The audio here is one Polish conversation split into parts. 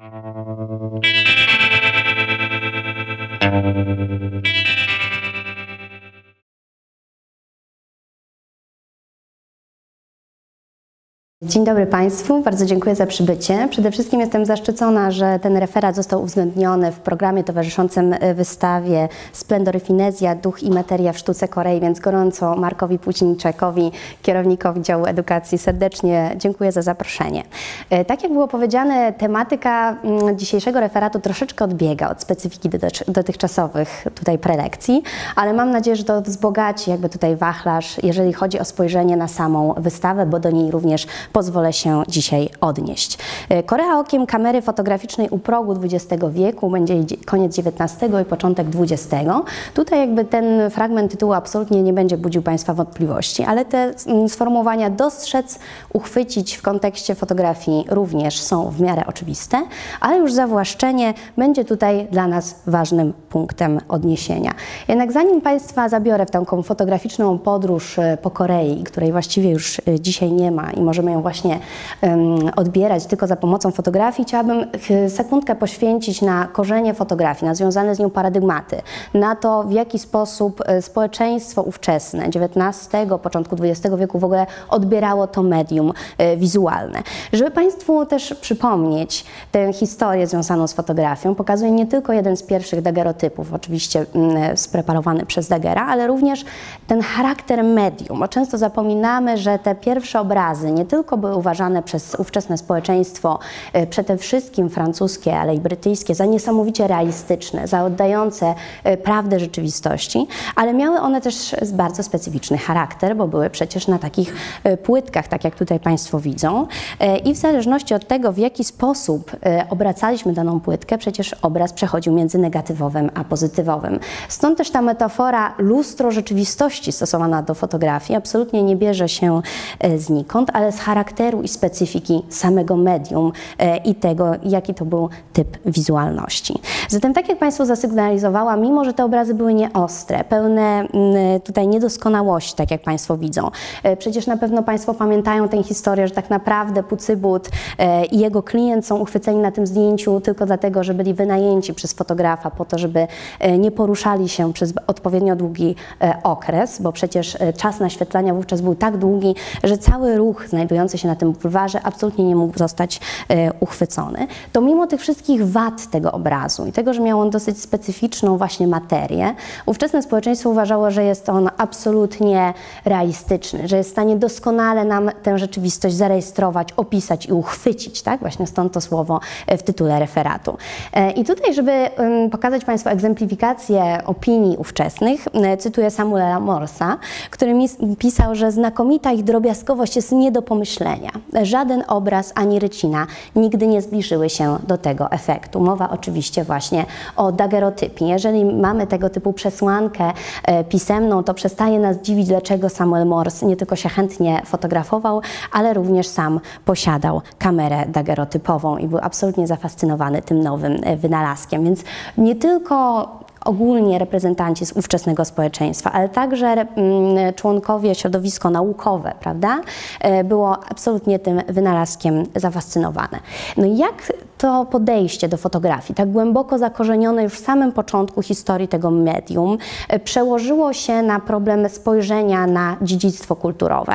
Thank you. Dzień dobry Państwu, bardzo dziękuję za przybycie. Przede wszystkim jestem zaszczycona, że ten referat został uwzględniony w programie towarzyszącym wystawie Splendory Finezja, Duch i Materia w Sztuce Korei, więc gorąco Markowi Płócińczakowi, kierownikowi działu edukacji serdecznie dziękuję za zaproszenie. E, tak jak było powiedziane, tematyka mm, dzisiejszego referatu troszeczkę odbiega od specyfiki dotychczasowych tutaj prelekcji, ale mam nadzieję, że to wzbogaci jakby tutaj wachlarz, jeżeli chodzi o spojrzenie na samą wystawę, bo do niej również pozwolę się dzisiaj odnieść. E, Korea okiem kamery fotograficznej u progu XX wieku, będzie koniec XIX i początek XX. Tutaj jakby ten fragment tytułu absolutnie nie będzie budził Państwa wątpliwości, ale te mm, sformułowania dostrzec, uchwycić w kontekście fotografii również są w miarę oczywiste, ale już zawłaszczenie będzie tutaj dla nas ważnym punktem odniesienia. Jednak zanim Państwa zabiorę w taką fotograficzną podróż e, po Korei, której właściwie już e, dzisiaj nie ma i możemy ją właśnie odbierać tylko za pomocą fotografii, chciałabym sekundkę poświęcić na korzenie fotografii, na związane z nią paradygmaty, na to, w jaki sposób e, społeczeństwo ówczesne, XIX, początku XX wieku w ogóle odbierało to medium e, wizualne. Żeby Państwu też przypomnieć tę historię związaną z fotografią, pokazuję nie tylko jeden z pierwszych dagerotypów, oczywiście spreparowany przez Dagera, ale również ten charakter medium. Bo często zapominamy, że te pierwsze obrazy nie tylko były uważane przez ówczesne społeczeństwo, e, przede wszystkim francuskie, ale i brytyjskie, za niesamowicie realistyczne, za oddające e, prawdę rzeczywistości, ale miały one też bardzo specyficzny charakter, bo były przecież na takich e, płytkach, tak jak tutaj Państwo widzą. I w zależności od tego, w jaki sposób obracaliśmy daną płytkę, przecież obraz przechodził między negatywowym a pozytywowym. Stąd też ta metafora lustro rzeczywistości stosowana do fotografii absolutnie nie bierze się znikąd, ale z charakteru i specyfiki samego medium e, i tego, jaki to był typ wizualności. Zatem, tak jak Państwu zasygnalizowała, mimo że te obrazy były nieostre, pełne mm, tutaj niedoskonałości, tak jak Państwo widzą, e, przecież na pewno Państwo pamiętają tę historię, że tak naprawdę Pucybut e, i jego klient są uchwyceni na tym zdjęciu tylko dlatego, że byli wynajęci przez fotografa po to, żeby nie poruszali się przez odpowiednio długi okres, bo przecież czas naświetlania wówczas był tak długi, że cały ruch znajdujący się na tym bulwarze absolutnie nie mógł zostać e, uchwycony, to mimo tych wszystkich wad tego obrazu i tego, że miał on dosyć specyficzną właśnie materię, ówczesne społeczeństwo uważało, że jest on absolutnie realistyczny, że jest w stanie doskonale nam tę rzeczywistość zarejestrować, opisać i uchwycić, tak? Właśnie stąd to słowo e, w tytule referatu. E, I tutaj, żeby pokazać Państwu egzemplifikację opinii ówczesnych, cytuję Samuela Morsa, który mi pisał, że znakomita ich drobiazgowość jest nie do pomyślenia. Żaden obraz ani rycina nigdy nie zbliżyły się do tego efektu. Mowa oczywiście właśnie o dagerotypie. Jeżeli mamy tego typu przesłankę e, pisemną, to przestaje nas dziwić, dlaczego Samuel Morse nie tylko się chętnie fotografował, ale również sam posiadał kamerę dagerotypową i był absolutnie zafascynowany tym nowym e, wynalazkiem. Więc nie tylko ogólnie reprezentanci z ówczesnego społeczeństwa, ale także mm, członkowie środowisko naukowe, prawda, e, było absolutnie tym wynalazkiem zafascynowane. No jak to podejście do fotografii, tak głęboko zakorzenione już w samym początku historii tego medium, e, przełożyło się na problem spojrzenia na dziedzictwo kulturowe.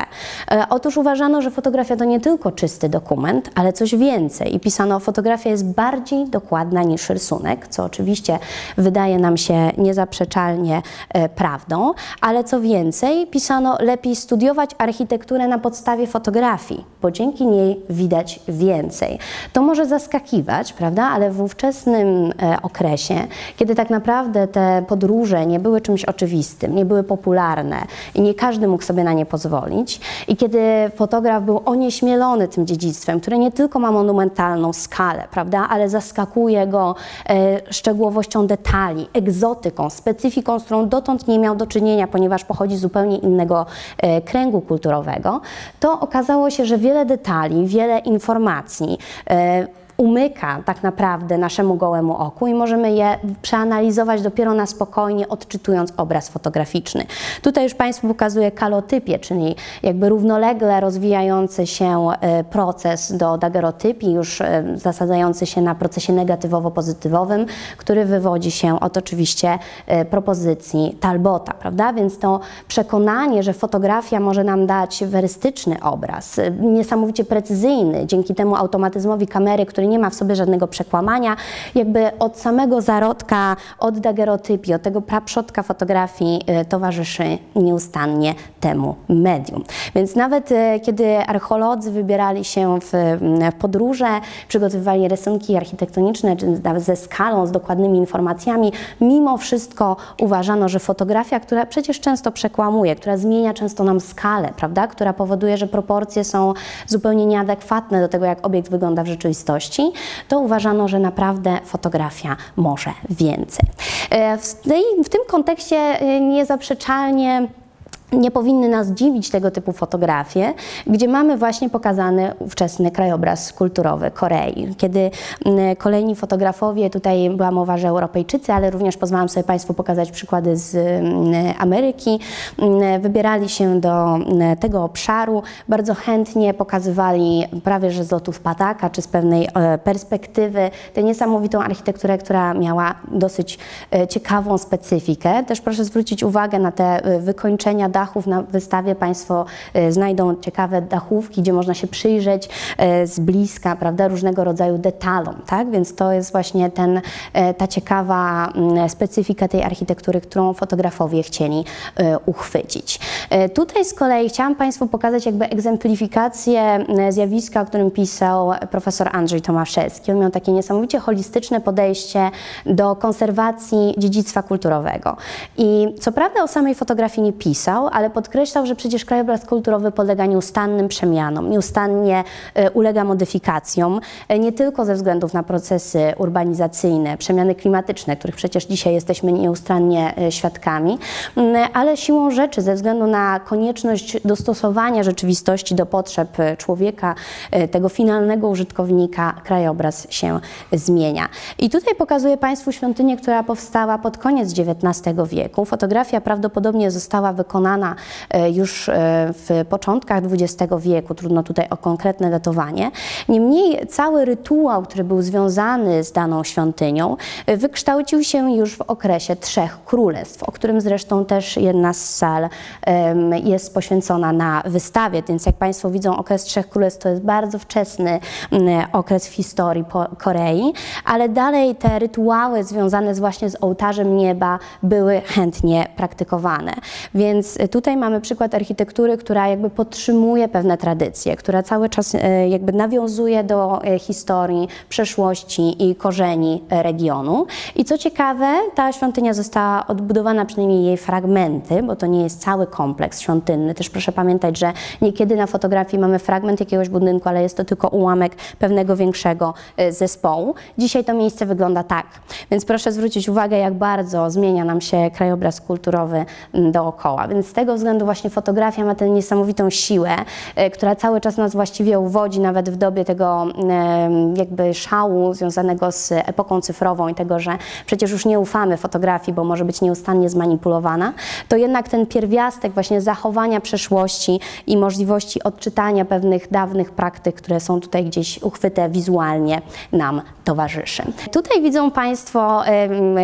E, otóż uważano, że fotografia to nie tylko czysty dokument, ale coś więcej i pisano, fotografia jest bardziej dokładna niż rysunek, co oczywiście wydaje nam się niezaprzeczalnie e, prawdą, ale co więcej, pisano lepiej studiować architekturę na podstawie fotografii, bo dzięki niej widać więcej. To może zaskakiwać, prawda? Ale w ówczesnym e, okresie, kiedy tak naprawdę te podróże nie były czymś oczywistym, nie były popularne i nie każdy mógł sobie na nie pozwolić, i kiedy fotograf był onieśmielony tym dziedzictwem, które nie tylko ma monumentalną skalę, prawda? Ale zaskakuje go e, szczegółowością detali, egzotyką, specyfiką, z którą dotąd nie miał do czynienia, ponieważ pochodzi z zupełnie innego e, kręgu kulturowego, to okazało się, że wiele detali, wiele informacji, umyka tak naprawdę naszemu gołemu oku i możemy je przeanalizować dopiero na spokojnie, odczytując obraz fotograficzny. Tutaj już Państwu pokazuję kalotypię, czyli jakby równolegle rozwijający się e, proces do dagerotypii, już e, zasadzający się na procesie negatywowo-pozytywowym, który wywodzi się od oczywiście e, propozycji Talbota, prawda? Więc to przekonanie, że fotografia może nam dać werystyczny obraz, niesamowicie precyzyjny, dzięki temu automatyzmowi kamery, który nie ma w sobie żadnego przekłamania, jakby od samego zarodka, od dagerotypii, od tego praprzodka fotografii y, towarzyszy nieustannie temu medium. Więc nawet y, kiedy archeolodzy wybierali się w, w podróże, przygotowywali rysunki architektoniczne, czy ze skalą, z dokładnymi informacjami, mimo wszystko uważano, że fotografia, która przecież często przekłamuje, która zmienia często nam skalę, prawda, która powoduje, że proporcje są zupełnie nieadekwatne do tego, jak obiekt wygląda w rzeczywistości, to uważano, że naprawdę fotografia może więcej. E, w, w tym kontekście e, niezaprzeczalnie nie powinny nas dziwić tego typu fotografie, gdzie mamy właśnie pokazany ówczesny krajobraz kulturowy Korei. Kiedy mm, kolejni fotografowie, tutaj była mowa, że Europejczycy, ale również pozwalam sobie Państwu pokazać przykłady z mm, Ameryki, mm, wybierali się do tego obszaru, bardzo chętnie pokazywali prawie że z lotów pataka, czy z pewnej e, perspektywy tę niesamowitą architekturę, która miała dosyć e, ciekawą specyfikę. Też proszę zwrócić uwagę na te e, wykończenia dachów na wystawie Państwo e, znajdą ciekawe dachówki, gdzie można się przyjrzeć e, z bliska, prawda, różnego rodzaju detalom, tak? Więc to jest właśnie ten, e, ta ciekawa mm, specyfika tej architektury, którą fotografowie chcieli uchwycić. Tutaj z kolei chciałam Państwu pokazać jakby egzemplifikację zjawiska, o którym pisał profesor Andrzej Tomaszewski. On miał takie niesamowicie holistyczne podejście do konserwacji dziedzictwa kulturowego. I co prawda o samej fotografii nie pisał, ale podkreślał, że przecież krajobraz kulturowy polega nieustannym przemianom, nieustannie e, ulega modyfikacjom, e, nie tylko ze względów na procesy urbanizacyjne, przemiany klimatyczne, których przecież dzisiaj jesteśmy nieustannie e, świadkami, ale siłą rzeczy, ze względu na konieczność dostosowania rzeczywistości do potrzeb człowieka, tego finalnego użytkownika, krajobraz się zmienia. I tutaj pokazuję Państwu świątynię, która powstała pod koniec XIX wieku. Fotografia prawdopodobnie została wykonana E, już e, w początkach XX wieku, trudno tutaj o konkretne datowanie. Niemniej cały rytuał, który był związany z daną świątynią, e, wykształcił się już w okresie Trzech Królestw, o którym zresztą też jedna z sal jest poświęcona na wystawie. Więc jak Państwo widzą, okres Trzech Królestw to jest bardzo wczesny okres w historii Korei, ale dalej te rytuały związane właśnie z ołtarzem nieba były chętnie praktykowane. Więc tutaj mamy przykład architektury, która jakby podtrzymuje pewne tradycje, która cały czas e, jakby nawiązuje do e, historii, przeszłości i korzeni regionu. I co ciekawe, ta świątynia została odbudowana, przynajmniej jej fragmenty, bo to nie jest cały kompleks świątynny. Też proszę pamiętać, że niekiedy na fotografii mamy fragment jakiegoś budynku, ale jest to tylko ułamek pewnego większego e, zespołu. Dzisiaj to miejsce wygląda tak. Więc proszę zwrócić uwagę, jak bardzo zmienia nam się krajobraz kulturowy dookoła. Więc tego względu właśnie fotografia ma tę niesamowitą siłę, e, która cały czas nas właściwie uwodzi, nawet w dobie tego jakby szału związanego z epoką cyfrową i tego, że przecież już nie ufamy fotografii, bo może być nieustannie zmanipulowana, to jednak ten pierwiastek właśnie zachowania przeszłości i możliwości odczytania pewnych dawnych praktyk, które są tutaj gdzieś uchwyte wizualnie nam towarzyszy. Tutaj widzą Państwo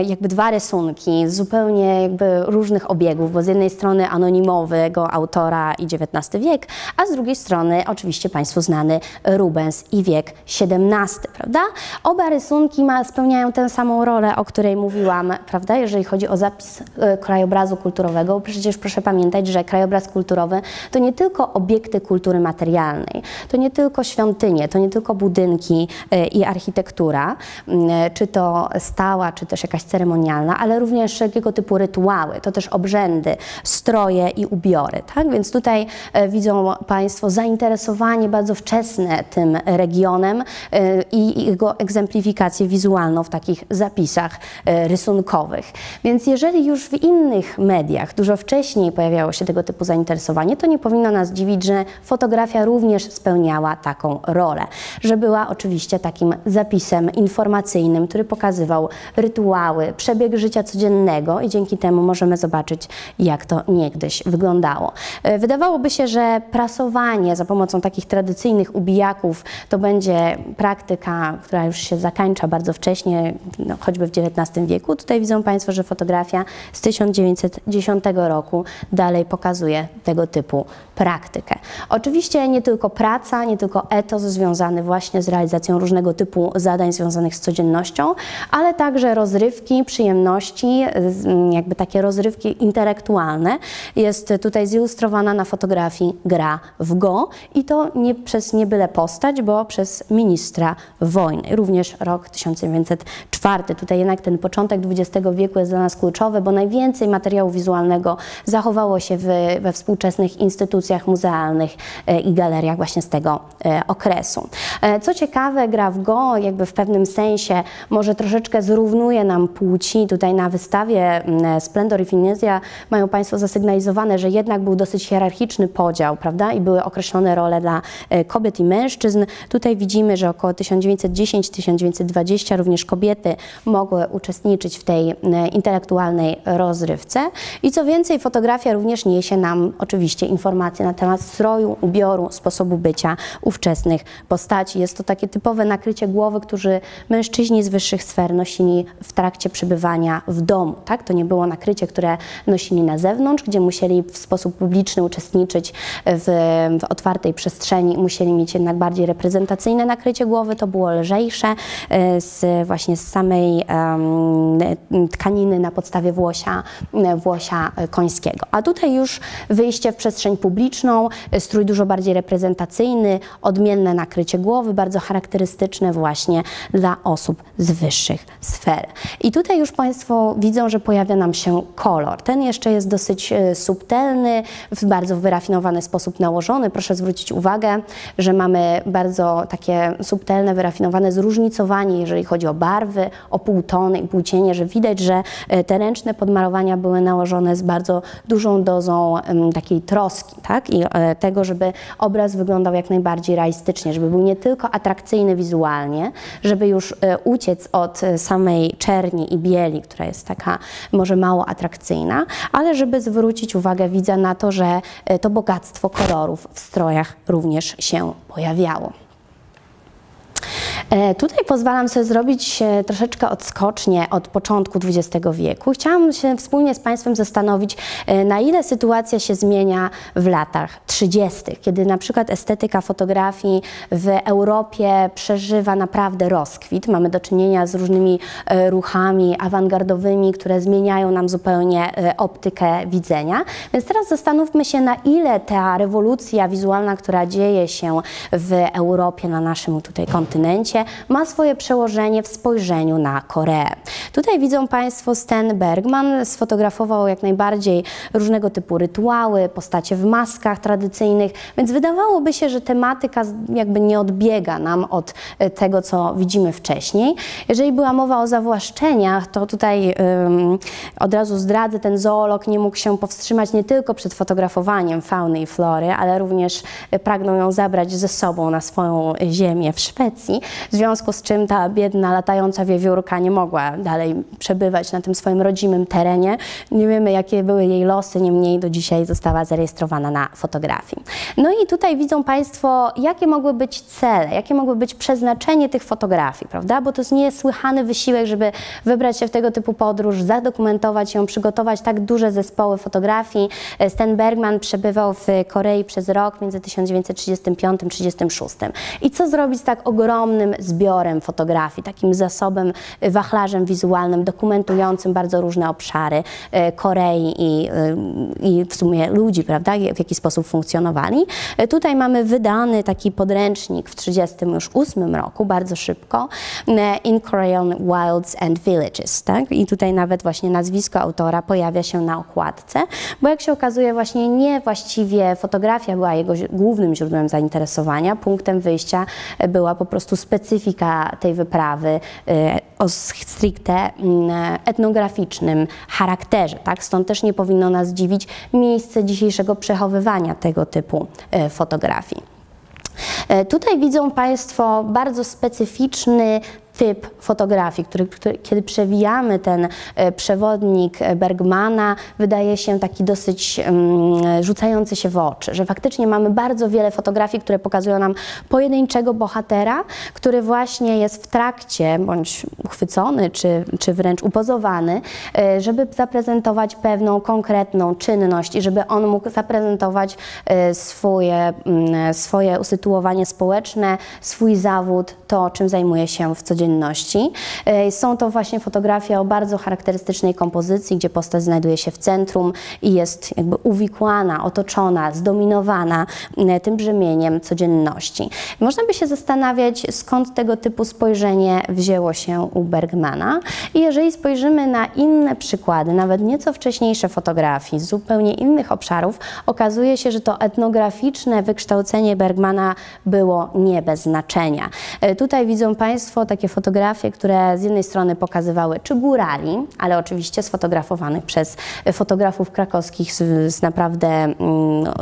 jakby dwa rysunki zupełnie jakby różnych obiegów, bo z jednej strony anonimowego autora i XIX wiek, a z drugiej strony oczywiście Państwu znany Rubens i wiek XVII, prawda? Oba rysunki ma, spełniają tę samą rolę, o której mówiłam, prawda, jeżeli chodzi o zapis e, krajobrazu kulturowego. Przecież proszę pamiętać, że krajobraz kulturowy to nie tylko obiekty kultury materialnej, to nie tylko świątynie, to nie tylko budynki e, i architektura, czy to stała, czy też jakaś ceremonialna, ale również wszelkiego typu rytuały, to też obrzędy, stroje, stroje i ubiory. Tak? Więc tutaj e, widzą Państwo zainteresowanie bardzo wczesne tym regionem e, i jego egzemplifikację wizualną w takich zapisach e, rysunkowych. Więc jeżeli już w innych mediach dużo wcześniej pojawiało się tego typu zainteresowanie, to nie powinno nas dziwić, że fotografia również spełniała taką rolę, że była oczywiście takim zapisem informacyjnym, który pokazywał rytuały, przebieg życia codziennego i dzięki temu możemy zobaczyć, jak to niegdyś wyglądało. E, wydawałoby się, że prasowanie za pomocą takich tradycyjnych ubijaków to będzie praktyka, która już się zakańcza bardzo wcześnie, no, choćby w XIX wieku. Tutaj widzą Państwo, że fotografia z 1910 roku dalej pokazuje tego typu praktykę. Oczywiście nie tylko praca, nie tylko etos związany właśnie z realizacją różnego typu zadań związanych z codziennością, ale także rozrywki, przyjemności, jakby takie rozrywki intelektualne. Jest tutaj zilustrowana na fotografii gra w go i to nie przez nie byle postać, bo przez ministra wojny. Również rok 1904. Tutaj jednak ten początek XX wieku jest dla nas kluczowy, bo najwięcej materiału wizualnego zachowało się w, we współczesnych instytucjach muzealnych e, i galeriach właśnie z tego e, okresu. E, co ciekawe, gra w go jakby w pewnym sensie może troszeczkę zrównuje nam płci. Tutaj na wystawie Splendor i Finezja mają Państwo zasygnalizowane, że jednak był dosyć hierarchiczny podział, prawda? I były określone role dla kobiet i mężczyzn. Tutaj widzimy, że około 1910-1920 również kobiety mogły uczestniczyć w tej intelektualnej rozrywce. I co więcej, fotografia również niesie nam oczywiście informacje na temat stroju, ubioru, sposobu bycia ówczesnych postaci. Jest to takie typowe nakrycie głowy, którzy mężczyźni z wyższych sfer nosili w trakcie przebywania w domu. Tak? To nie było nakrycie, które nosili na zewnątrz, gdzie musieli w sposób publiczny uczestniczyć w, w otwartej przestrzeni, musieli mieć jednak bardziej reprezentacyjne nakrycie głowy, to było lżejsze, e, z, właśnie z samej um, tkaniny na podstawie włosia, włosia końskiego. A tutaj już wyjście w przestrzeń publiczną, strój dużo bardziej reprezentacyjny, odmienne nakrycie głowy, bardzo charakterystyczne właśnie dla osób z wyższych sfer. I tutaj już Państwo widzą, że pojawia nam się kolor. Ten jeszcze jest dosyć e, subtelny, w bardzo wyrafinowany sposób nałożony. Proszę zwrócić uwagę, że mamy bardzo takie subtelne, wyrafinowane zróżnicowanie, jeżeli chodzi o barwy, o półtony i płócienie, że widać, że e, te ręczne podmalowania były nałożone z bardzo dużą dozą takiej troski, tak? I e, tego, żeby obraz wyglądał jak najbardziej realistycznie, żeby był nie tylko atrakcyjny wizualnie, żeby już e, uciec od samej czerni i bieli, która jest taka może mało atrakcyjna, ale żeby zwrócić uwagę widza na to, że to bogactwo kolorów w strojach również się pojawiało. E, tutaj pozwalam sobie zrobić troszeczkę odskocznie od początku XX wieku. Chciałam się wspólnie z Państwem zastanowić, e, na ile sytuacja się zmienia w latach 30., kiedy na przykład estetyka fotografii w Europie przeżywa naprawdę rozkwit. Mamy do czynienia z różnymi e, ruchami awangardowymi, które zmieniają nam zupełnie optykę widzenia. Więc teraz zastanówmy się, na ile ta rewolucja wizualna, która dzieje się w Europie, na naszym tutaj kontynencie, ma swoje przełożenie w spojrzeniu na Koreę. Tutaj widzą Państwo Sten Bergman sfotografował jak najbardziej różnego typu rytuały, postacie w maskach tradycyjnych, więc wydawałoby się, że tematyka jakby nie odbiega nam od e, tego, co widzimy wcześniej. Jeżeli była mowa o zawłaszczeniach, to tutaj um, od razu zdradzę, ten zoolog nie mógł się powstrzymać nie tylko przed fotografowaniem fauny i flory, ale również e, pragnął ją zabrać ze sobą na swoją ziemię w Szwecji w związku z czym ta biedna latająca wiewiórka nie mogła dalej przebywać na tym swoim rodzimym terenie. Nie wiemy, jakie były jej losy, niemniej do dzisiaj została zarejestrowana na fotografii. No i tutaj widzą Państwo, jakie mogły być cele, jakie mogły być przeznaczenie tych fotografii, prawda? Bo to jest niesłychany wysiłek, żeby wybrać się w tego typu podróż, zadokumentować ją, przygotować tak duże zespoły fotografii. Sten Bergman przebywał w Korei przez rok między 1935 1936. I co zrobić z tak ogromnym zbiorem fotografii, takim zasobem, y, wachlarzem wizualnym, dokumentującym bardzo różne obszary y, Korei i, y, i w sumie ludzi, prawda, w jaki sposób funkcjonowali. Tutaj mamy wydany taki podręcznik w 1938 roku, bardzo szybko, In Korean Wilds and Villages, tak? I tutaj nawet właśnie nazwisko autora pojawia się na okładce, bo jak się okazuje właśnie nie właściwie fotografia była jego głównym źródłem zainteresowania, punktem wyjścia była po prostu specyfika tej wyprawy y, o stricte mm, etnograficznym charakterze, tak? Stąd też nie powinno nas dziwić miejsce dzisiejszego przechowywania tego typu y, fotografii. E, Tutaj widzą Państwo bardzo specyficzny typ fotografii, który, który, kiedy przewijamy ten e, przewodnik e, Bergmana, wydaje się taki dosyć mm, rzucający się w oczy, że faktycznie mamy bardzo wiele fotografii, które pokazują nam pojedynczego bohatera, który właśnie jest w trakcie, bądź uchwycony, czy, czy wręcz upozowany, e, żeby zaprezentować pewną konkretną czynność i żeby on mógł zaprezentować swoje, mm, swoje usytuowanie społeczne, swój zawód, to czym zajmuje się w codzienności. E, Są to właśnie fotografie o bardzo charakterystycznej kompozycji, gdzie postać znajduje się w centrum i jest jakby uwikłana, otoczona, zdominowana m, tym brzemieniem codzienności. Można by się zastanawiać, skąd tego typu spojrzenie wzięło się u Bergmana. I jeżeli spojrzymy na inne przykłady, nawet nieco wcześniejsze fotografii z zupełnie innych obszarów, okazuje się, że to etnograficzne wykształcenie Bergmana było nie bez znaczenia. E, Tutaj widzą Państwo takie fotografie, które z jednej strony pokazywały czy górali, ale oczywiście sfotografowanych przez fotografów krakowskich z, z naprawdę mm,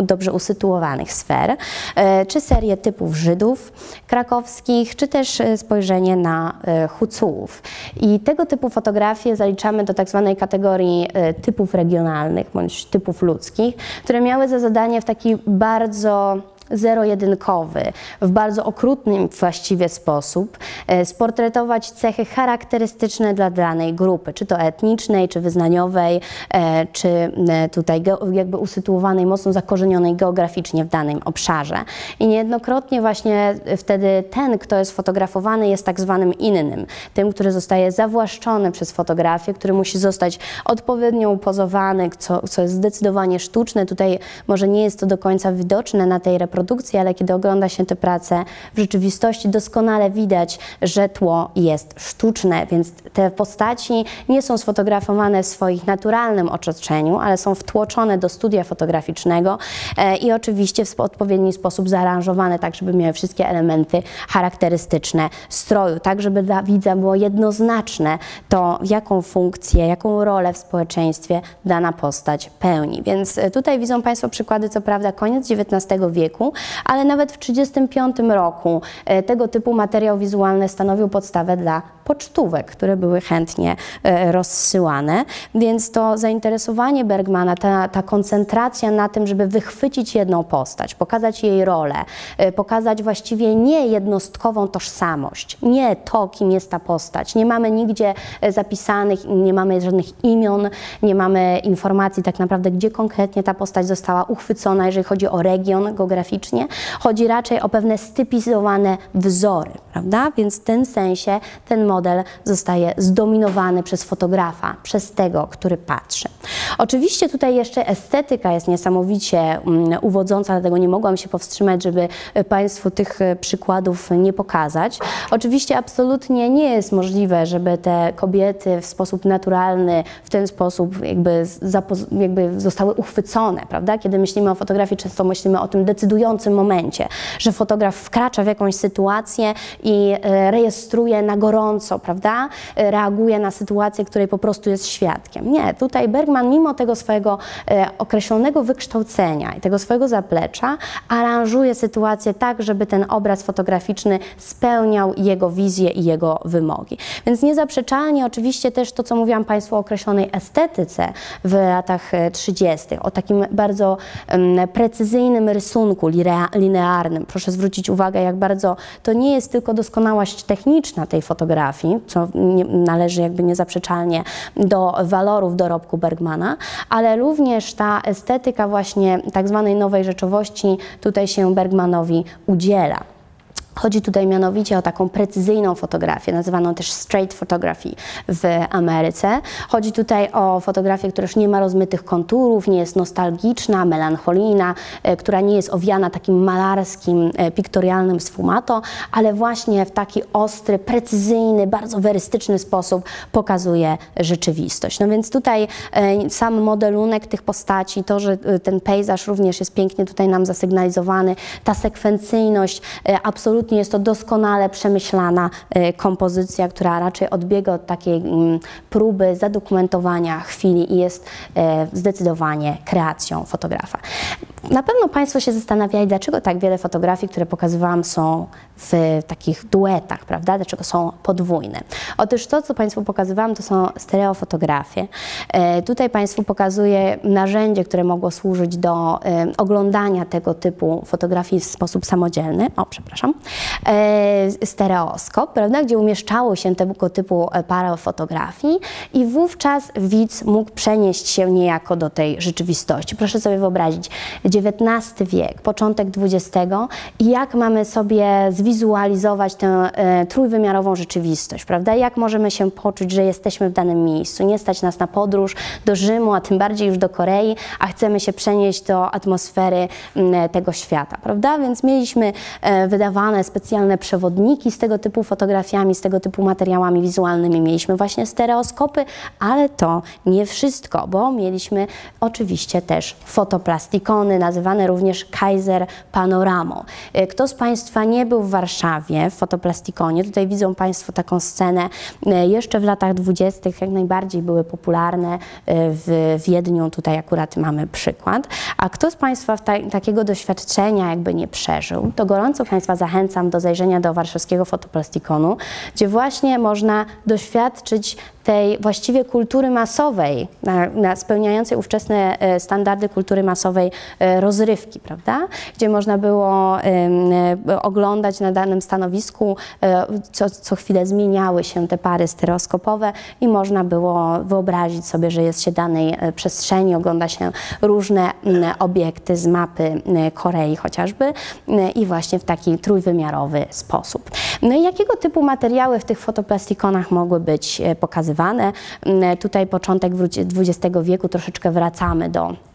dobrze usytuowanych sfer, e, czy serię typów Żydów krakowskich, czy też e, spojrzenie na e, Hucułów. I tego typu fotografie zaliczamy do tak zwanej kategorii typów regionalnych bądź typów ludzkich, które miały za zadanie w taki bardzo zero-jedynkowy, w bardzo okrutnym właściwie sposób e, sportretować cechy charakterystyczne dla danej grupy, czy to etnicznej, czy wyznaniowej, e, czy e, tutaj jakby usytuowanej, mocno zakorzenionej geograficznie w danym obszarze. I niejednokrotnie właśnie wtedy ten, kto jest fotografowany, jest tak zwanym innym, tym, który zostaje zawłaszczony przez fotografię, który musi zostać odpowiednio upozowany, co, co jest zdecydowanie sztuczne. Tutaj może nie jest to do końca widoczne na tej reprodukcji, ale kiedy ogląda się tę pracę w rzeczywistości, doskonale widać, że tło jest sztuczne, więc te postaci nie są sfotografowane w swoich naturalnym otoczeniu, ale są wtłoczone do studia fotograficznego e, i oczywiście w odpowiedni sposób zaaranżowane tak, żeby miały wszystkie elementy charakterystyczne stroju, tak żeby dla widza było jednoznaczne to, jaką funkcję, jaką rolę w społeczeństwie dana postać pełni. Więc e, tutaj widzą Państwo przykłady, co prawda, koniec XIX wieku, ale nawet w 1935 roku e, tego typu materiał wizualny stanowił podstawę dla pocztówek, które były chętnie e, rozsyłane, więc to zainteresowanie Bergmana, ta, ta koncentracja na tym, żeby wychwycić jedną postać, pokazać jej rolę, e, pokazać właściwie nie jednostkową tożsamość, nie to, kim jest ta postać. Nie mamy nigdzie zapisanych, nie mamy żadnych imion, nie mamy informacji tak naprawdę, gdzie konkretnie ta postać została uchwycona, jeżeli chodzi o region geograficznie. Chodzi raczej o pewne stypizowane wzory, prawda? Więc w tym sensie ten model zostaje zdominowany przez fotografa, przez tego, który patrzy. Oczywiście tutaj jeszcze estetyka jest niesamowicie mm, uwodząca, dlatego nie mogłam się powstrzymać, żeby e, Państwu tych e, przykładów nie pokazać. Oczywiście absolutnie nie jest możliwe, żeby te kobiety w sposób naturalny, w ten sposób jakby, jakby zostały uchwycone, prawda? Kiedy myślimy o fotografii, często myślimy o tym decydującym momencie, że fotograf wkracza w jakąś sytuację i e, rejestruje na gorąco, prawda? Reaguje na sytuację, której po prostu jest świadkiem. Nie, tutaj Bergman mimo tego swojego e, określonego wykształcenia i tego swojego zaplecza aranżuje sytuację tak, żeby ten obraz fotograficzny spełniał jego wizję i jego wymogi. Więc niezaprzeczalnie oczywiście też to, co mówiłam Państwu o określonej estetyce w latach e, 30., o takim bardzo precyzyjnym rysunku linearnym. Proszę zwrócić uwagę, jak bardzo to nie jest tylko doskonałość techniczna tej fotografii, co należy jakby niezaprzeczalnie do walorów dorobku Bergmana, ale również ta estetyka właśnie tak zwanej nowej rzeczowości tutaj się Bergmanowi udziela. Chodzi tutaj mianowicie o taką precyzyjną fotografię, nazywaną też straight photography w Ameryce. Chodzi tutaj o fotografię, która już nie ma rozmytych konturów, nie jest nostalgiczna, melancholijna, e, która nie jest owiana takim malarskim, e, piktorialnym sfumato, ale właśnie w taki ostry, precyzyjny, bardzo werystyczny sposób pokazuje rzeczywistość. No więc tutaj e, sam modelunek tych postaci, to, że ten pejzaż również jest pięknie tutaj nam zasygnalizowany, ta sekwencyjność absolutnie absolutnie jest to doskonale przemyślana y, kompozycja, która raczej odbiega od takiej mm, próby zadokumentowania chwili i jest y, zdecydowanie kreacją fotografa. Na pewno Państwo się zastanawiali, dlaczego tak wiele fotografii, które pokazywałam, są w takich duetach, prawda? Dlaczego są podwójne? Otóż to, co Państwu pokazywałam, to są stereofotografie. E, tutaj Państwu pokazuję narzędzie, które mogło służyć do oglądania tego typu fotografii w sposób samodzielny. O, przepraszam. E, stereoskop, prawda? Gdzie umieszczało się tego typu parę fotografii i wówczas widz mógł przenieść się niejako do tej rzeczywistości. Proszę sobie wyobrazić, XIX wiek, początek XX i jak mamy sobie zwizualizować tę e, trójwymiarową rzeczywistość, prawda? Jak możemy się poczuć, że jesteśmy w danym miejscu, nie stać nas na podróż do Rzymu, a tym bardziej już do Korei, a chcemy się przenieść do atmosfery tego świata, prawda? Więc mieliśmy e, specjalne przewodniki z tego typu fotografiami, z tego typu materiałami wizualnymi. Mieliśmy właśnie stereoskopy, ale to nie wszystko, bo mieliśmy oczywiście też fotoplastikony, nazywane również Kaiser Panoramą. E, kto z Państwa nie był w Warszawie, w Fotoplastikonie, tutaj widzą Państwo taką scenę, e, jeszcze w latach dwudziestych jak najbardziej były popularne e, w Wiedniu, tutaj akurat mamy przykład. A kto z Państwa ta takiego doświadczenia jakby nie przeżył, to gorąco Państwa zachęcam do zajrzenia do warszawskiego Fotoplastikonu, gdzie właśnie można doświadczyć tej właściwie kultury masowej, na, na spełniającej ówczesne e, standardy kultury masowej e, rozrywki, prawda? Gdzie można było e, oglądać na danym stanowisku, co, co chwilę zmieniały się te pary stereoskopowe i można było wyobrazić sobie, że jest się danej przestrzeni, ogląda się różne obiekty z mapy Korei chociażby i właśnie w taki trójwymiarowy sposób. No i jakiego typu materiały w tych fotoplastikonach mogły być pokazywane? Mm, tutaj początek XX wieku, troszeczkę wracamy do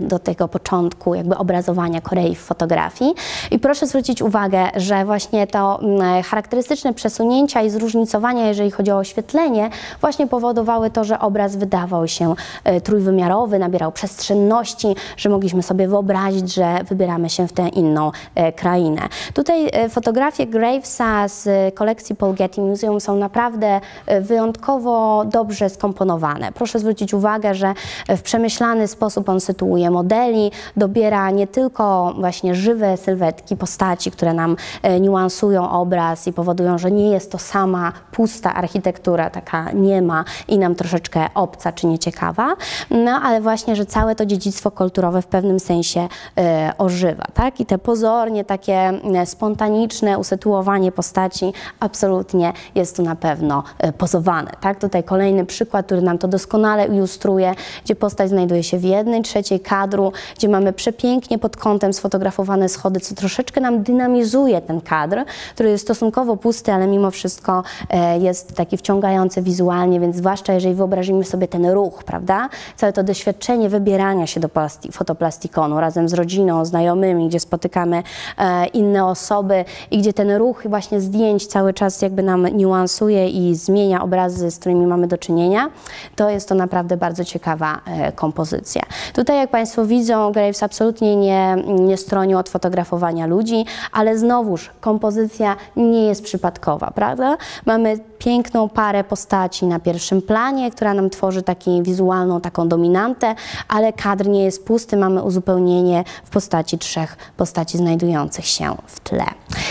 do tego początku jakby obrazowania Korei w fotografii. I proszę zwrócić uwagę, że właśnie to mm, charakterystyczne przesunięcia i zróżnicowania, jeżeli chodzi o oświetlenie, właśnie powodowały to, że obraz wydawał się y, trójwymiarowy, nabierał przestrzenności, że mogliśmy sobie wyobrazić, że wybieramy się w tę inną y, krainę. Tutaj fotografie Gravesa z kolekcji Paul Getty Museum są naprawdę wyjątkowo dobrze skomponowane. Proszę zwrócić uwagę, że w przemyślany sposób on sytuuje konstruuje modeli, dobiera nie tylko właśnie żywe sylwetki postaci, które nam e, niuansują obraz i powodują, że nie jest to sama pusta architektura, taka niema i nam troszeczkę obca czy nieciekawa, no ale właśnie, że całe to dziedzictwo kulturowe w pewnym sensie e, ożywa, tak? I te pozornie takie e, spontaniczne usytuowanie postaci absolutnie jest tu na pewno pozowane, tak? Tutaj kolejny przykład, który nam to doskonale ilustruje, gdzie postać znajduje się w jednej trzeciej kadru, gdzie mamy przepięknie pod kątem sfotografowane schody, co troszeczkę nam dynamizuje ten kadr, który jest stosunkowo pusty, ale mimo wszystko e, jest taki wciągający wizualnie, więc zwłaszcza jeżeli wyobrazimy sobie ten ruch, prawda? Całe to doświadczenie wybierania się do fotoplastikonu razem z rodziną, znajomymi, gdzie spotykamy e, inne osoby i gdzie ten ruch właśnie zdjęć cały czas jakby nam niuansuje i zmienia obrazy, z którymi mamy do czynienia, to jest to naprawdę bardzo ciekawa e, kompozycja. Tutaj jak Państwo widzą, Graves absolutnie nie, nie stronił od fotografowania ludzi, ale znowuż kompozycja nie jest przypadkowa, prawda? Mamy piękną parę postaci na pierwszym planie, która nam tworzy taką wizualną taką dominantę, ale kadr nie jest pusty, mamy uzupełnienie w postaci trzech postaci znajdujących się w tle.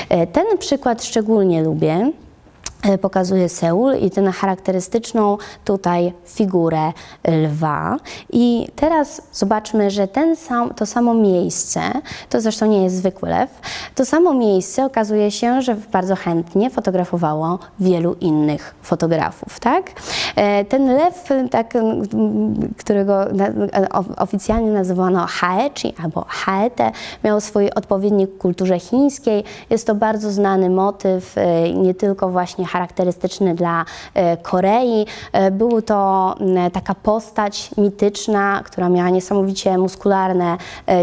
E, ten przykład szczególnie lubię. E, pokazuje Seul i tę charakterystyczną tutaj figurę lwa. I teraz zobaczmy, że ten sam, to samo miejsce, to zresztą nie jest zwykły lew, to samo miejsce okazuje się, że bardzo chętnie fotografowało wielu innych fotografów, tak? E, ten lew, tak, którego oficjalnie nazywano Haechi albo Haete, miał swój odpowiednik w kulturze chińskiej. Jest to bardzo znany motyw, nie tylko właśnie charakterystyczny dla Korei. Był to taka postać mityczna, która miała niesamowicie muskularne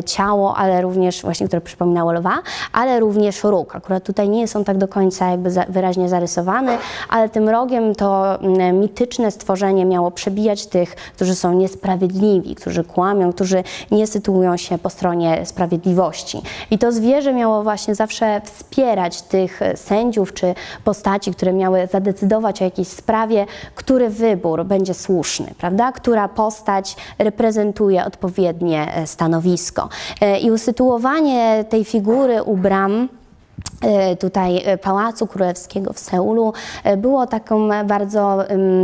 ciało, ale również właśnie, które przypominało lwa, ale również róg. Akurat tutaj nie są tak do końca jakby wyraźnie zarysowane, ale tym rogiem to mityczne stworzenie miało przebijać tych, którzy są niesprawiedliwi, którzy kłamią, którzy nie sytuują się po stronie sprawiedliwości. I to zwierzę miało właśnie zawsze wspierać tych sędziów czy postaci, które miały zadecydować o jakiejś sprawie, który wybór będzie słuszny, prawda? Która postać reprezentuje odpowiednie e, stanowisko. E, I usytuowanie tej figury u bram tutaj e, Pałacu Królewskiego w Seulu e, było taką bardzo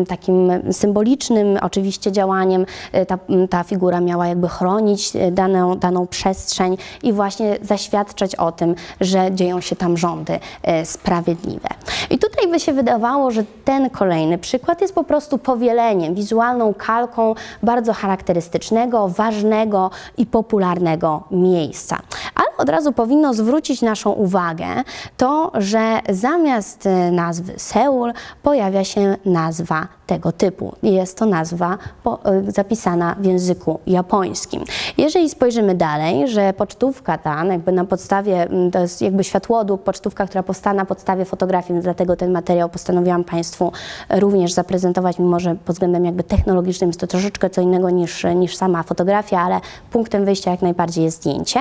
takim symbolicznym oczywiście działaniem. Ta, ta figura miała jakby chronić daną, daną przestrzeń i właśnie zaświadczać o tym, że dzieją się tam rządy sprawiedliwe. I tutaj by się wydawało, że ten kolejny przykład jest po prostu powieleniem, wizualną kalką bardzo charakterystycznego, ważnego i popularnego miejsca. Ale od razu powinno zwrócić naszą uwagę to, że zamiast e, nazwy Seul pojawia się nazwa tego typu. Jest to nazwa e, zapisana w języku japońskim. Jeżeli spojrzymy dalej, że pocztówka ta, jakby na podstawie, to jest jakby światłodruk, pocztówka, która powstała na podstawie fotografii, dlatego ten materiał postanowiłam Państwu również zaprezentować, mimo że pod względem jakby technologicznym jest to troszeczkę co innego niż, niż sama fotografia, ale punktem wyjścia jak najbardziej jest zdjęcie.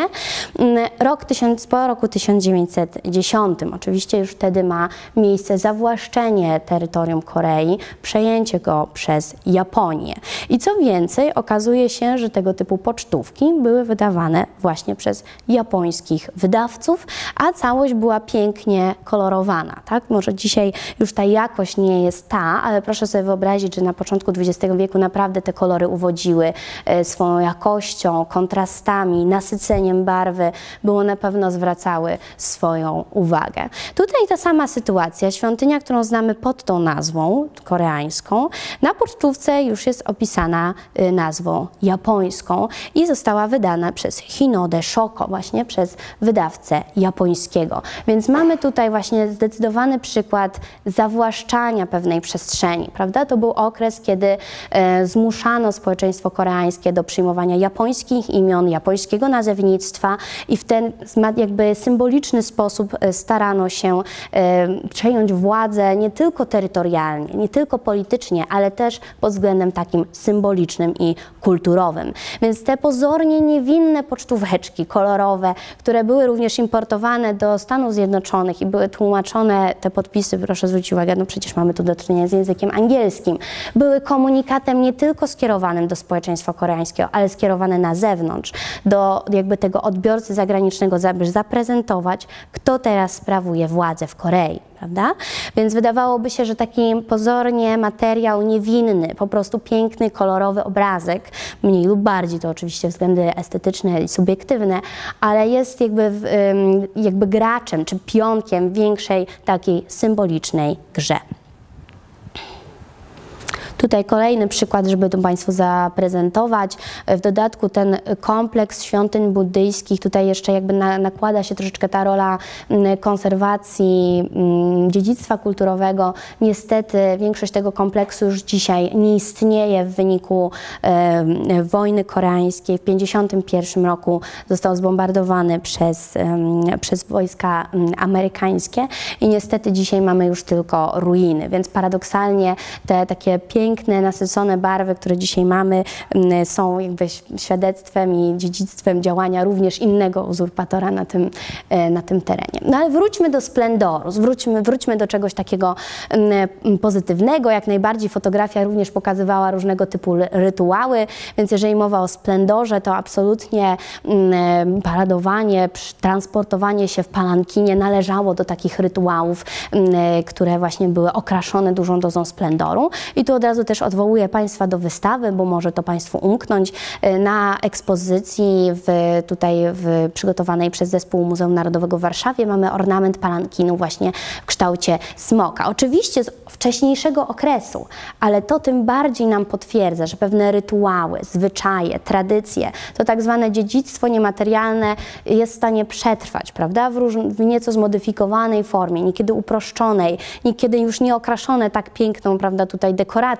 Rok tysiąc, po roku 1910, oczywiście już wtedy ma miejsce zawłaszczenie terytorium Korei, przejęcie przejęcie go przez Japonię. I co więcej, okazuje się, że tego typu pocztówki były wydawane właśnie przez japońskich wydawców, a całość była pięknie kolorowana. Tak? Może dzisiaj już ta jakość nie jest ta, ale proszę sobie wyobrazić, że na początku XX wieku naprawdę te kolory uwodziły e, swoją jakością, kontrastami, nasyceniem barwy, było na pewno zwracały swoją uwagę. Tutaj ta sama sytuacja, świątynia, którą znamy pod tą nazwą koreańską. Na pocztówce już jest opisana y, nazwą japońską i została wydana przez Hinode Shoko, właśnie przez wydawcę japońskiego. Więc mamy tutaj właśnie zdecydowany przykład zawłaszczania pewnej przestrzeni, prawda? To był okres, kiedy e, zmuszano społeczeństwo koreańskie do przyjmowania japońskich imion, japońskiego nazewnictwa i w ten jakby symboliczny sposób starano się e, przejąć władzę nie tylko terytorialnie, nie tylko politycznie, ale też pod względem takim symbolicznym i kulturowym. Więc te pozornie niewinne pocztóweczki kolorowe, które były również importowane do Stanów Zjednoczonych i były tłumaczone, te podpisy, proszę zwrócić uwagę, no przecież mamy tu do czynienia z językiem angielskim, były komunikatem nie tylko skierowanym do społeczeństwa koreańskiego, ale skierowane na zewnątrz, do jakby tego odbiorcy zagranicznego, żeby zaprezentować, kto teraz sprawuje władzę w Korei prawda? Więc wydawałoby się, że taki pozornie materiał niewinny, po prostu piękny, kolorowy obrazek, mniej lub bardziej, to oczywiście względy estetyczne i subiektywne, ale jest jakby, jakby graczem czy pionkiem większej takiej symbolicznej grze. Tutaj kolejny przykład, żeby to Państwu zaprezentować. W dodatku ten kompleks świątyń buddyjskich, tutaj jeszcze jakby na, nakłada się troszeczkę ta rola mm, konserwacji mm, dziedzictwa kulturowego. Niestety większość tego kompleksu już dzisiaj nie istnieje w wyniku e, wojny koreańskiej. W 1951 roku został zbombardowany przez, e, przez wojska amerykańskie i niestety dzisiaj mamy już tylko ruiny, więc paradoksalnie te takie piękne piękne, nasycone barwy, które dzisiaj mamy, są jakby świadectwem i dziedzictwem działania również innego uzurpatora na tym, e, na tym terenie. No ale wróćmy do splendoru, wróćmy, wróćmy do czegoś takiego pozytywnego. Jak najbardziej fotografia również pokazywała różnego typu rytuały, więc jeżeli mowa o splendorze, to absolutnie paradowanie, transportowanie się w palankinie należało do takich rytuałów, które właśnie były okraszone dużą dozą splendoru. I tu od razu też odwołuję Państwa do wystawy, bo może to Państwu umknąć. E, na ekspozycji w, tutaj w, przygotowanej przez Zespół Muzeum Narodowego w Warszawie mamy ornament palankinu właśnie w kształcie smoka. Oczywiście z wcześniejszego okresu, ale to tym bardziej nam potwierdza, że pewne rytuały, zwyczaje, tradycje, to tak zwane dziedzictwo niematerialne jest w stanie przetrwać, prawda, w, róż, w nieco zmodyfikowanej formie, niekiedy uproszczonej, niekiedy już nie okraszone tak piękną, prawda, tutaj dekoracją,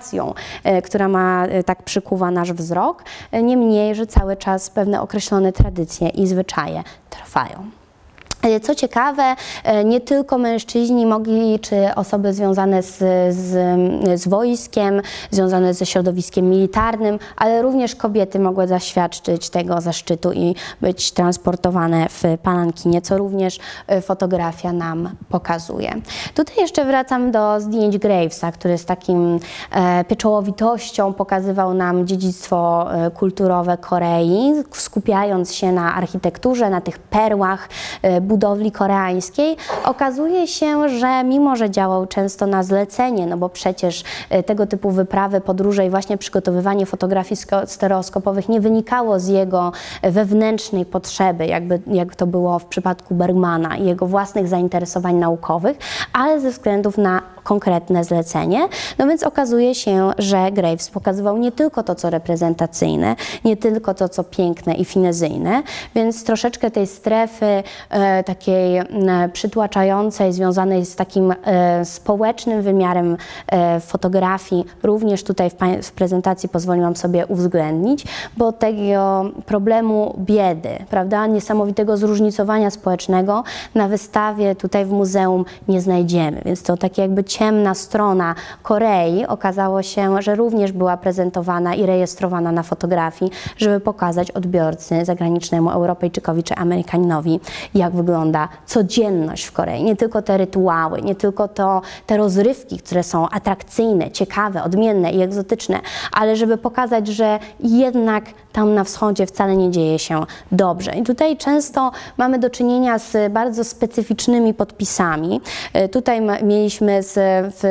e, która ma e, tak przykuwa nasz wzrok, e, niemniej, że cały czas pewne określone tradycje i zwyczaje trwają. E, co ciekawe, e, nie tylko mężczyźni mogli, czy osoby związane z, z, z, wojskiem, związane ze środowiskiem militarnym, ale również kobiety mogły zaświadczyć tego zaszczytu i być transportowane w palankinie, co również e, fotografia nam pokazuje. Tutaj jeszcze wracam do zdjęć Gravesa, który z takim pieczołowitością pokazywał nam dziedzictwo kulturowe Korei, skupiając się na architekturze, na tych perłach, budowli koreańskiej, okazuje się, że mimo, że działał często na zlecenie, no bo przecież e, tego typu wyprawy, podróże i właśnie przygotowywanie fotografii stereoskopowych nie wynikało z jego wewnętrznej potrzeby, jakby, jak to było w przypadku Bergmana i jego własnych zainteresowań naukowych, ale ze względów na konkretne zlecenie. No więc okazuje się, że Graves pokazywał nie tylko to, co reprezentacyjne, nie tylko to, co piękne i finezyjne, więc troszeczkę tej strefy e, takiej e, przytłaczającej, związanej z takim e, społecznym wymiarem e, fotografii, również tutaj w, w prezentacji pozwoliłam sobie uwzględnić, bo tego problemu biedy, prawda, niesamowitego zróżnicowania społecznego na wystawie tutaj w muzeum nie znajdziemy, więc to takie jakby ciemna strona Korei okazało się, że również była prezentowana i rejestrowana na fotografii, żeby pokazać odbiorcy zagranicznemu Europejczykowi czy Amerykaninowi, jak wygląda codzienność w Korei. Nie tylko te rytuały, nie tylko to, te rozrywki, które są atrakcyjne, ciekawe, odmienne i egzotyczne, ale żeby pokazać, że jednak tam na wschodzie wcale nie dzieje się dobrze. I tutaj często mamy do czynienia z bardzo specyficznymi podpisami. E, tutaj mieliśmy z, w,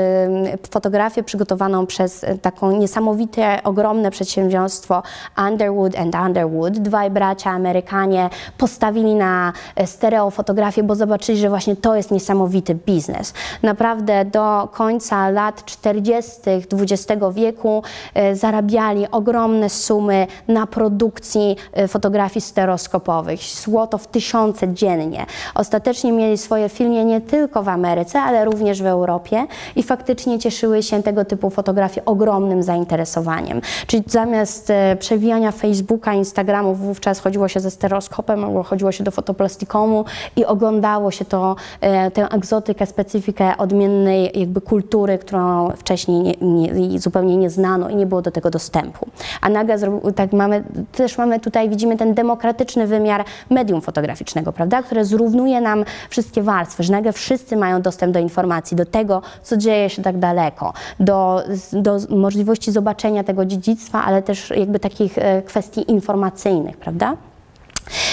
fotografię przygotowaną przez taką niesamowite, ogromne przedsiębiorstwo Underwood and Underwood. Dwaj bracia Amerykanie postawili na stereofotografię, bo zobaczyli, że właśnie to jest niesamowity biznes. Naprawdę do końca lat 40. XX wieku e, zarabiali ogromne sumy na produkcji e, fotografii stereoskopowych. Złoto w tysiące dziennie. Ostatecznie mieli swoje filmie nie tylko w Ameryce, ale również w Europie i faktycznie cieszyły się tego typu fotografie ogromnym zainteresowaniem. Czyli zamiast e, przewijania Facebooka, Instagramu, wówczas chodziło się ze stereoskopem albo chodziło się do fotoplastikonu i oglądało się to, e, tę egzotykę, specyfikę odmiennej jakby kultury, którą wcześniej nie, nie, zupełnie nie znano i nie było do tego dostępu. A nagle tak mamy też mamy tutaj, widzimy ten demokratyczny wymiar medium fotograficznego, prawda, które zrównuje nam wszystkie warstwy, że nagle wszyscy mają dostęp do informacji, do tego, co dzieje się tak daleko, do, do możliwości zobaczenia tego dziedzictwa, ale też jakby takich e, kwestii informacyjnych, prawda?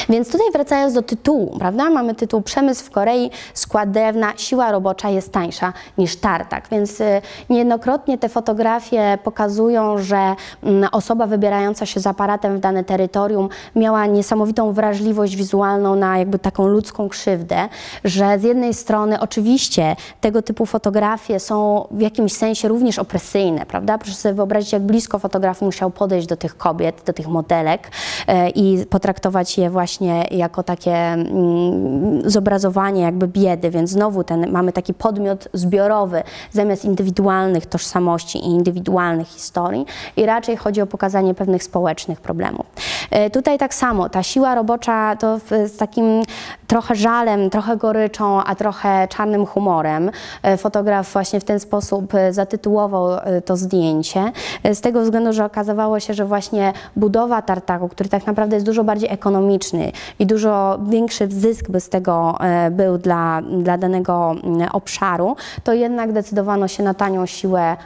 Więc tutaj wracając do tytułu, prawda? Mamy tytuł Przemysł w Korei, skład drewna, siła robocza jest tańsza niż tartak. Więc y, niejednokrotnie te fotografie pokazują, że mm, osoba wybierająca się z aparatem w dane terytorium miała niesamowitą wrażliwość wizualną na jakby taką ludzką krzywdę, że z jednej strony oczywiście tego typu fotografie są w jakimś sensie również opresyjne, prawda? Proszę sobie wyobrazić, jak blisko fotograf musiał podejść do tych kobiet, do tych modelek e, i potraktować je właśnie jako takie mm, zobrazowanie jakby biedy, więc znowu ten, mamy taki podmiot zbiorowy zamiast indywidualnych tożsamości i indywidualnych historii i raczej chodzi o pokazanie pewnych społecznych problemów. E, tutaj tak samo, ta siła robocza to z takim trochę żalem, trochę goryczą, a trochę czarnym humorem. E, fotograf właśnie w ten sposób e, zatytułował to zdjęcie, z tego względu, że okazywało się, że właśnie budowa tartaku, który tak naprawdę jest dużo bardziej ekonomiczny, i dużo większy zysk by z tego był dla, dla danego mm, obszaru, to jednak decydowano się na tanią siłę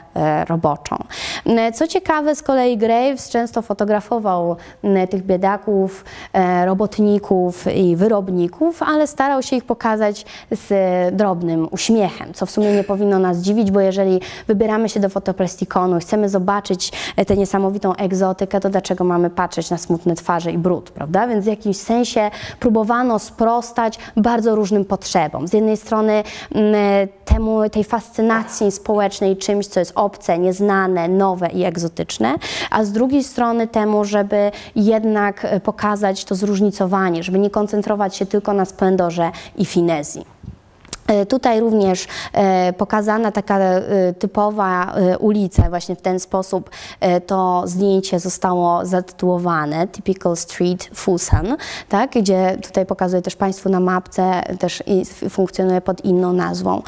roboczą. Co ciekawe, z kolei Graves często fotografował m, tych biedaków, e, robotników i wyrobników, ale starał się ich pokazać z drobnym uśmiechem, co w sumie nie powinno nas dziwić, bo jeżeli wybieramy się do fotoplastikonu, chcemy zobaczyć e, tę niesamowitą egzotykę, to dlaczego mamy patrzeć na smutne twarze i brud, prawda? Więc w jakimś sensie próbowano sprostać bardzo różnym potrzebom. Z jednej strony m, temu, tej fascynacji społecznej czymś, co jest obce, nieznane, nowe i egzotyczne, a z drugiej strony temu, żeby jednak e, pokazać to zróżnicowanie, żeby nie koncentrować się tylko na splendorze i finezji. E, Tutaj również e, pokazana taka e, typowa ulica, właśnie w ten sposób to zdjęcie zostało zatytułowane Typical Street Fusan, tak, gdzie tutaj pokazuję też Państwu na mapce, też funkcjonuje pod inną nazwą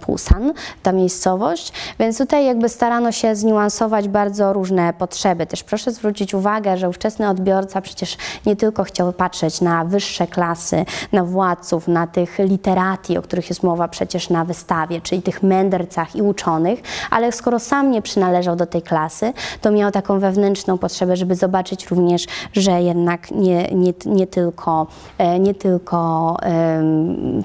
Pusan, ta miejscowość, więc tutaj jakby starano się zniuansować bardzo różne potrzeby. Też proszę zwrócić uwagę, że ówczesny odbiorca przecież nie tylko chciał patrzeć na wyższe klasy, na władców, na tych literati, o których jest mowa przecież na wystawie, czyli tych mędrcach i uczonych, ale skoro sam nie przynależał do tej klasy, to miał taką wewnętrzną potrzebę, żeby zobaczyć również, że jednak nie, nie, nie tylko, e, nie tylko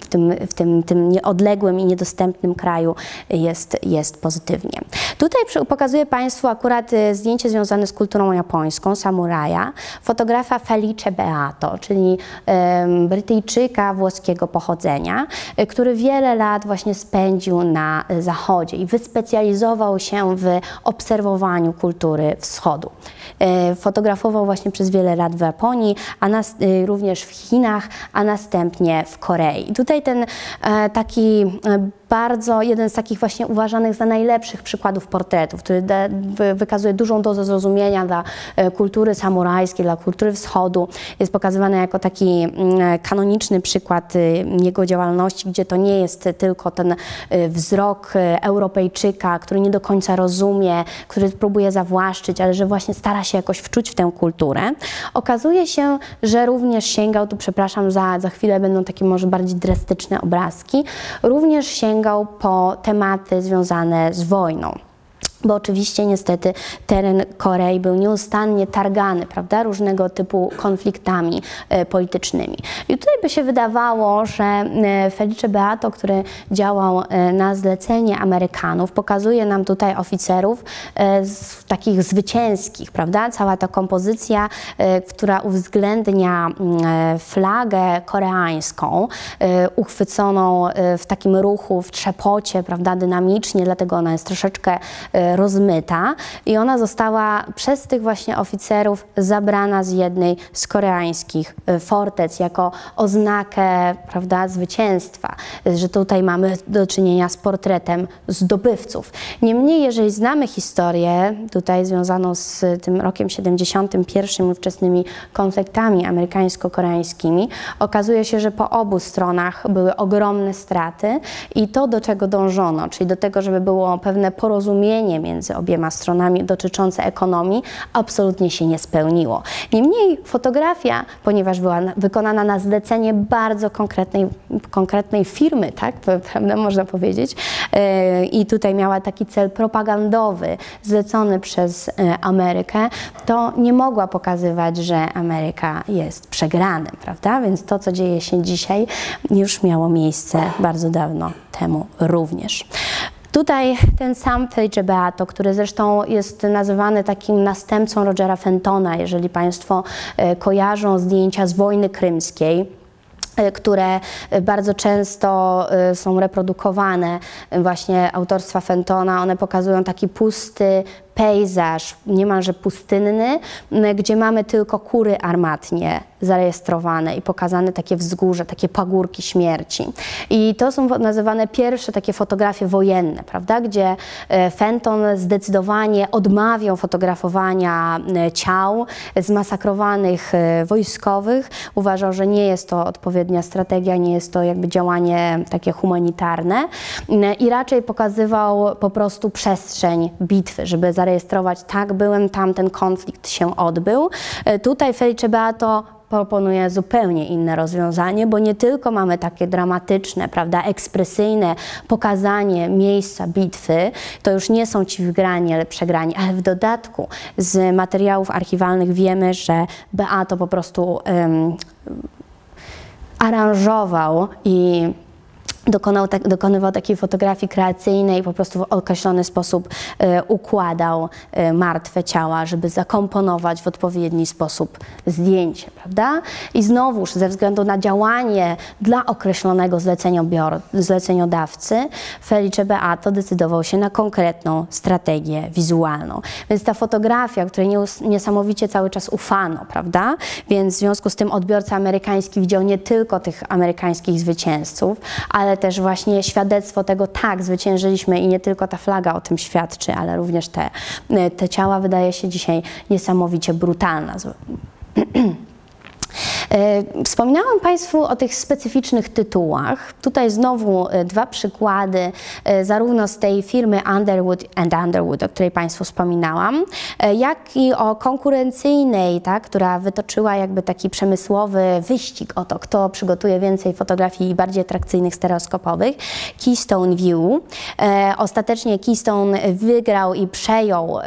w tym, w tym, tym nieodległym i niedostępnym kraju jest, jest pozytywnie. Tutaj pokazuję Państwu akurat e, zdjęcie związane z kulturą japońską, samuraja, fotografa Felice Beato, czyli Brytyjczyka włoskiego pochodzenia, e, który wiele lat właśnie spędził na e, Zachodzie i wyspecjalizował się w obserwowaniu kultury wschodu. E, Fotografował właśnie przez wiele lat w Japonii, a nas, e, również w Chinach, a następnie w Korei. I tutaj ten e, taki e, bardzo, jeden z takich właśnie uważanych za najlepszych przykładów portretów, który da, wy, wykazuje dużą dozę zrozumienia dla e, kultury samurajskiej, dla kultury wschodu. Jest pokazywany jako taki mm, kanoniczny przykład y, jego działalności, gdzie to nie jest tylko ten y, wzrok y, Europejczyka, który nie do końca rozumie, który próbuje zawłaszczyć, ale że właśnie stara się jakoś wczuć w tę kulturę. Okazuje się, że również sięgał, tu przepraszam, za, za chwilę będą takie może bardziej drastyczne obrazki, również sięgał po tematy związane z wojną. Bo oczywiście niestety teren Korei był nieustannie targany, prawda, różnego typu konfliktami e, politycznymi. I tutaj by się wydawało, że e, Felice Beato, który działał e, na zlecenie Amerykanów, pokazuje nam tutaj oficerów e, z, takich zwycięskich, prawda, cała ta kompozycja, e, która uwzględnia mm, e, flagę koreańską, uchwyconą w takim ruchu, w trzepocie, prawda, dynamicznie, dlatego ona jest troszeczkę rozmyta i ona została przez tych właśnie oficerów zabrana z jednej z koreańskich e, fortec jako oznakę, prawda, zwycięstwa, że tutaj mamy do czynienia z portretem zdobywców. Niemniej, jeżeli znamy historię tutaj związaną z tym rokiem 71 i wczesnymi konfliktami amerykańsko-koreańskimi, okazuje się, że po obu stronach były ogromne straty i to, do czego dążono, czyli do tego, żeby było pewne porozumienie między obiema stronami dotyczące ekonomii, absolutnie się nie spełniło. Niemniej fotografia, ponieważ była na- wykonana na zlecenie bardzo konkretnej, konkretnej firmy, tak, prawda, można powiedzieć, e, i tutaj miała taki cel propagandowy zlecony przez e, Amerykę, to nie mogła pokazywać, że Ameryka jest przegranym, prawda? Więc to, co dzieje się dzisiaj, już miało miejsce bardzo dawno temu również. Tutaj ten sam Felice Beato, który zresztą jest nazywany takim następcą Rogera Fentona, jeżeli Państwo e, kojarzą zdjęcia z wojny krymskiej e, które e, bardzo często są reprodukowane właśnie autorstwa Fentona. One pokazują taki pusty pejzaż, niemalże pustynny, gdzie mamy tylko kury armatnie zarejestrowane i pokazane takie wzgórze, takie pagórki śmierci. I to są nazywane pierwsze takie fotografie wojenne, prawda, gdzie e, Fenton zdecydowanie odmawiał fotografowania ciał zmasakrowanych e, wojskowych. Uważał, że nie jest to odpowiednia strategia, nie jest to jakby działanie takie humanitarne i raczej pokazywał po prostu przestrzeń bitwy, żeby zarejestrować, tak, byłem tam, ten konflikt się odbył. E, Tutaj Felice Beato proponuje zupełnie inne rozwiązanie, bo nie tylko mamy takie dramatyczne, prawda, ekspresyjne pokazanie miejsca bitwy, to już nie są ci wygrani, ale przegrani, ale w dodatku z materiałów archiwalnych wiemy, że Beato po prostu um, aranżował i dokonał, tak, dokonywał takiej fotografii kreacyjnej, po prostu w określony sposób e, układał e, martwe ciała, żeby zakomponować w odpowiedni sposób zdjęcie, prawda? I znowuż ze względu na działanie dla określonego zleceniodawcy, Felice Beato decydował się na konkretną strategię wizualną. Więc ta fotografia, której niesamowicie cały czas ufano, prawda? Więc w związku z tym odbiorca amerykański widział nie tylko tych amerykańskich zwycięzców, ale też właśnie świadectwo tego, tak, zwyciężyliśmy i nie tylko ta flaga o tym świadczy, ale również te, te ciała wydaje się dzisiaj niesamowicie brutalna. E, wspominałam Państwu o tych specyficznych tytułach. Tutaj znowu e, dwa przykłady, e, zarówno z tej firmy Underwood and Underwood, o której Państwu wspominałam, jak i o konkurencyjnej, tak, która wytoczyła jakby taki przemysłowy wyścig o to, kto przygotuje więcej fotografii bardziej atrakcyjnych, stereoskopowych. Keystone View. Ostatecznie Keystone wygrał i przejął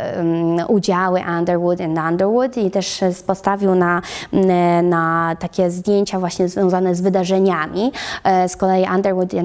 udziały Underwood and Underwood i też postawił na, na takie zdjęcia właśnie związane z wydarzeniami. E, z kolei Underwood i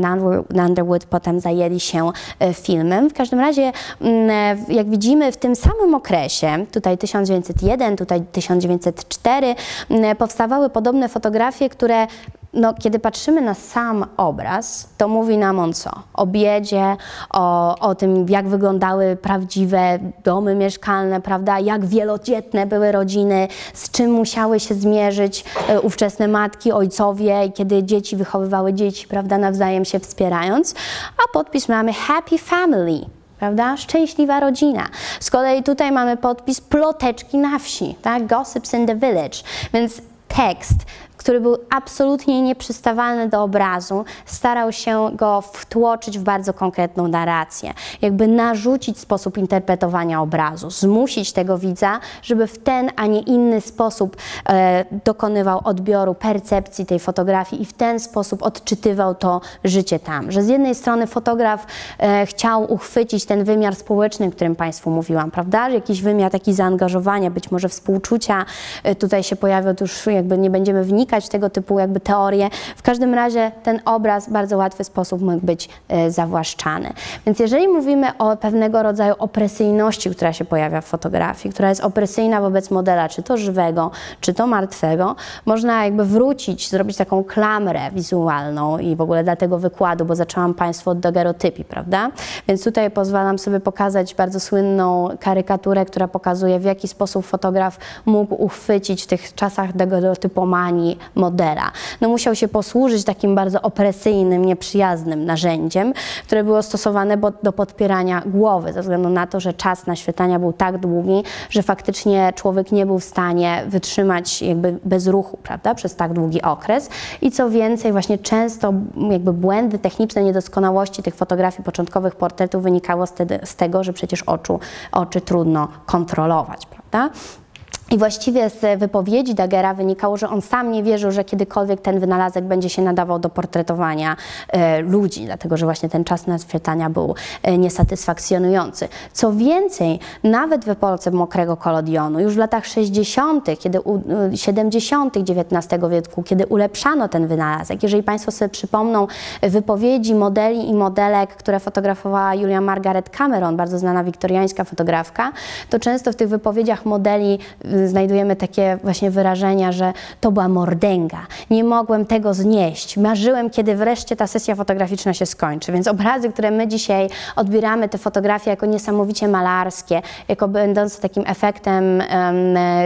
Underwood potem zajęli się e, filmem. W każdym razie, mm, e, jak widzimy, w tym samym okresie, tutaj 1901, tutaj 1904, mm, powstawały podobne fotografie, które no, kiedy patrzymy na sam obraz, to mówi nam on co? O biedzie, o, o tym, jak wyglądały prawdziwe domy mieszkalne, prawda? Jak wielodzietne były rodziny, z czym musiały się zmierzyć e, ówczesne matki, ojcowie, kiedy dzieci wychowywały dzieci, prawda? Nawzajem się wspierając. A podpis mamy Happy Family prawda? Szczęśliwa rodzina. Z kolei tutaj mamy podpis ploteczki na wsi, tak? Gossips in the village. Więc tekst który był absolutnie nieprzystawalny do obrazu, starał się go wtłoczyć w bardzo konkretną narrację, jakby narzucić sposób interpretowania obrazu, zmusić tego widza, żeby w ten, a nie inny sposób e, dokonywał odbioru, percepcji tej fotografii i w ten sposób odczytywał to życie tam. Że z jednej strony fotograf e, chciał uchwycić ten wymiar społeczny, o którym Państwu mówiłam, prawda? Jakiś wymiar taki zaangażowania, być może współczucia, e, tutaj się pojawił, już jakby nie będziemy wnikać, tego typu jakby teorie. W każdym razie ten obraz w bardzo łatwy sposób mógł być e, zawłaszczany. Więc jeżeli mówimy o pewnego rodzaju opresyjności, która się pojawia w fotografii, która jest opresyjna wobec modela, czy to żywego, czy to martwego, można jakby wrócić, zrobić taką klamrę wizualną i w ogóle dla tego wykładu, bo zaczęłam Państwu od dagerotypii, prawda? Więc tutaj pozwalam sobie pokazać bardzo słynną karykaturę, która pokazuje, w jaki sposób fotograf mógł uchwycić w tych czasach dagerotypomanii modela. No musiał się posłużyć takim bardzo opresyjnym, nieprzyjaznym narzędziem, które było stosowane do podpierania głowy, ze względu na to, że czas naświetlania był tak długi, że faktycznie człowiek nie był w stanie wytrzymać jakby bez ruchu, prawda, przez tak długi okres. I co więcej, właśnie często jakby błędy techniczne, niedoskonałości tych fotografii początkowych portretów wynikało z tego, że przecież oczu, oczy trudno kontrolować, prawda? I właściwie z wypowiedzi Dagera wynikało, że on sam nie wierzył, że kiedykolwiek ten wynalazek będzie się nadawał do portretowania e, ludzi, dlatego że właśnie ten czas naświetlania był e, niesatysfakcjonujący. Co więcej, nawet w epoce mokrego kolodionu, już w latach 60., kiedy, 70. XIX wieku, kiedy ulepszano ten wynalazek, jeżeli Państwo sobie przypomną wypowiedzi modeli i modelek, które fotografowała Julia Margaret Cameron, bardzo znana wiktoriańska fotografka, to często w tych wypowiedziach modeli znajdujemy takie właśnie wyrażenia, że to była mordęga, nie mogłem tego znieść, marzyłem, kiedy wreszcie ta sesja fotograficzna się skończy. Więc obrazy, które my dzisiaj odbieramy, te fotografie jako niesamowicie malarskie, jako będące takim efektem um,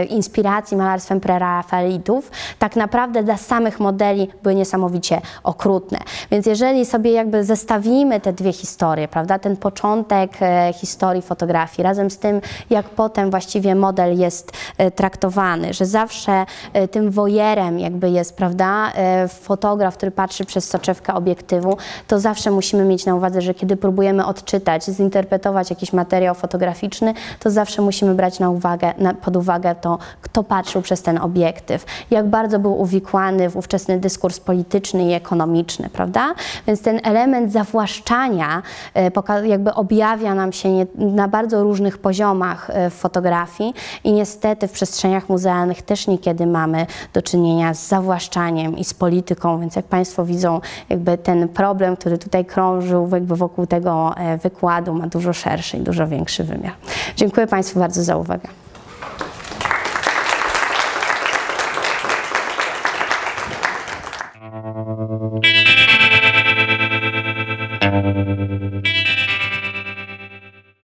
inspiracji malarstwem prerafaelitów, tak naprawdę dla samych modeli były niesamowicie okrutne. Więc jeżeli sobie jakby zestawimy te dwie historie, prawda, ten początek e, historii fotografii razem z tym, jak potem właściwie model jest traktowany, że zawsze e, tym wojerem jakby jest, prawda, e, fotograf, który patrzy przez soczewkę obiektywu, to zawsze musimy mieć na uwadze, że kiedy próbujemy odczytać, zinterpretować jakiś materiał fotograficzny, to zawsze musimy brać na uwagę, na, pod uwagę to, kto patrzył przez ten obiektyw, jak bardzo był uwikłany w ówczesny dyskurs polityczny i ekonomiczny, prawda? Więc ten element zawłaszczania e, jakby objawia nam się nie, na bardzo różnych poziomach e, w fotografii i niestety w przestrzeniach muzealnych też niekiedy mamy do czynienia z zawłaszczaniem i z polityką, więc jak Państwo widzą, jakby ten problem, który tutaj krążył jakby wokół tego e, wykładu ma dużo szerszy i dużo większy wymiar. Dziękuję Państwu bardzo za uwagę.